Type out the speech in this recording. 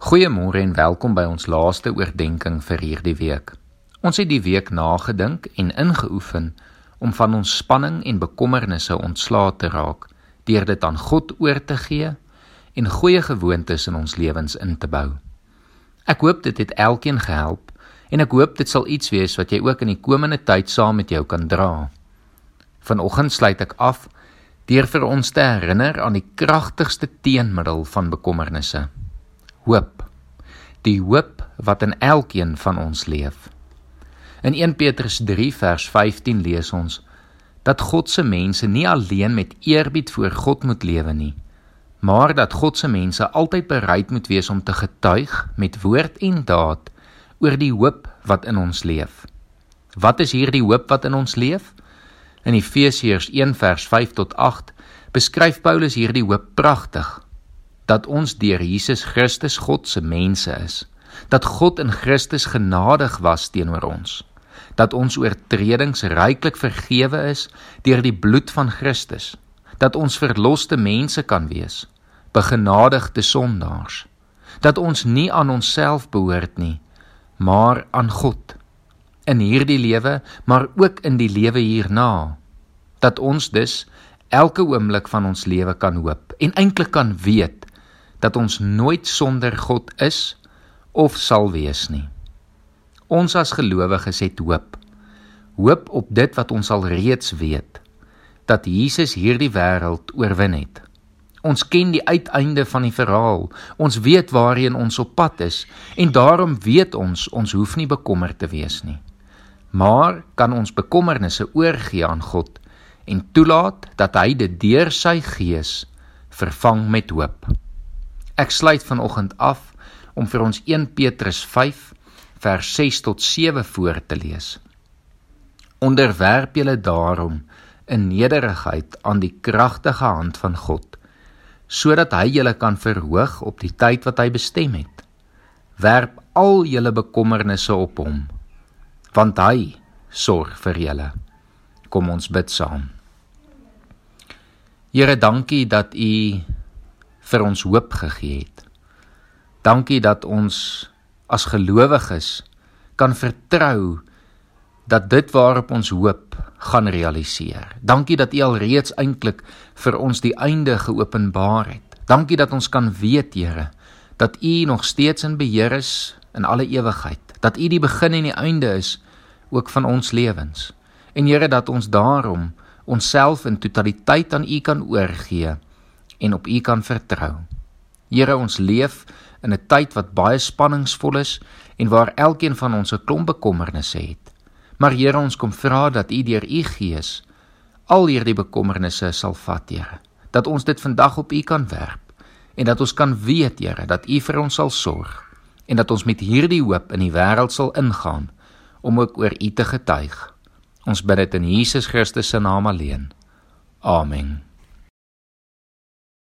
Goeiemôre en welkom by ons laaste oordeenking vir hierdie week. Ons het die week nagedink en ingeoefen om van ons spanning en bekommernisse ontslae te raak deur dit aan God oor te gee en goeie gewoontes in ons lewens in te bou. Ek hoop dit het elkeen gehelp en ek hoop dit sal iets wees wat jy ook in die komende tyd saam met jou kan dra. Vanoggend sluit ek af deur vir ons te herinner aan die kragtigste teenmiddel van bekommernisse hoop. Die hoop wat in elkeen van ons leef. In 1 Petrus 3 vers 15 lees ons dat God se mense nie alleen met eerbied voor God moet lewe nie, maar dat God se mense altyd bereid moet wees om te getuig met woord en daad oor die hoop wat in ons leef. Wat is hierdie hoop wat in ons leef? In Efesiërs 1 vers 5 tot 8 beskryf Paulus hierdie hoop pragtig dat ons deur Jesus Christus God se mense is. Dat God in Christus genadig was teenoor ons. Dat ons oortredings ryklik vergewe is deur die bloed van Christus. Dat ons verloste mense kan wees, begenadigde sondaars. Dat ons nie aan onsself behoort nie, maar aan God. In hierdie lewe, maar ook in die lewe hierna. Dat ons dus elke oomblik van ons lewe kan hoop en eintlik kan weet dat ons nooit sonder God is of sal wees nie. Ons as gelowiges het hoop. Hoop op dit wat ons al reeds weet, dat Jesus hierdie wêreld oorwin het. Ons ken die uiteinde van die verhaal. Ons weet waarheen ons op pad is en daarom weet ons ons hoef nie bekommerd te wees nie. Maar kan ons bekommernisse oorgee aan God en toelaat dat hy dit deur sy gees vervang met hoop. Ek sluit vanoggend af om vir ons 1 Petrus 5 vers 6 tot 7 voor te lees. Onderwerp julle daarom in nederigheid aan die kragtige hand van God, sodat hy julle kan verhoog op die tyd wat hy bestem het. Werp al julle bekommernisse op hom, want hy sorg vir julle. Kom ons bid saam. Here, dankie dat U vir ons hoop gegee het. Dankie dat ons as gelowiges kan vertrou dat dit waarop ons hoop gaan realiseer. Dankie dat U alreeds eintlik vir ons die einde geopenbaar het. Dankie dat ons kan weet, Here, dat U nog steeds in beheer is in alle ewigheid. Dat U die begin en die einde is ook van ons lewens. En Here, dat ons daarom onsself in totaliteit aan U kan oorgee en op U kan vertrou. Here, ons leef in 'n tyd wat baie spanningsvol is en waar elkeen van ons 'n klomp bekommernisse het. Maar Here, ons kom vra dat U deur U Gees al hierdie bekommernisse sal vat, Here. Dat ons dit vandag op U kan werp en dat ons kan weet, Here, dat U vir ons sal sorg en dat ons met hierdie hoop in die wêreld sal ingaan om ook oor U te getuig. Ons bid dit in Jesus Christus se naam alleen. Amen.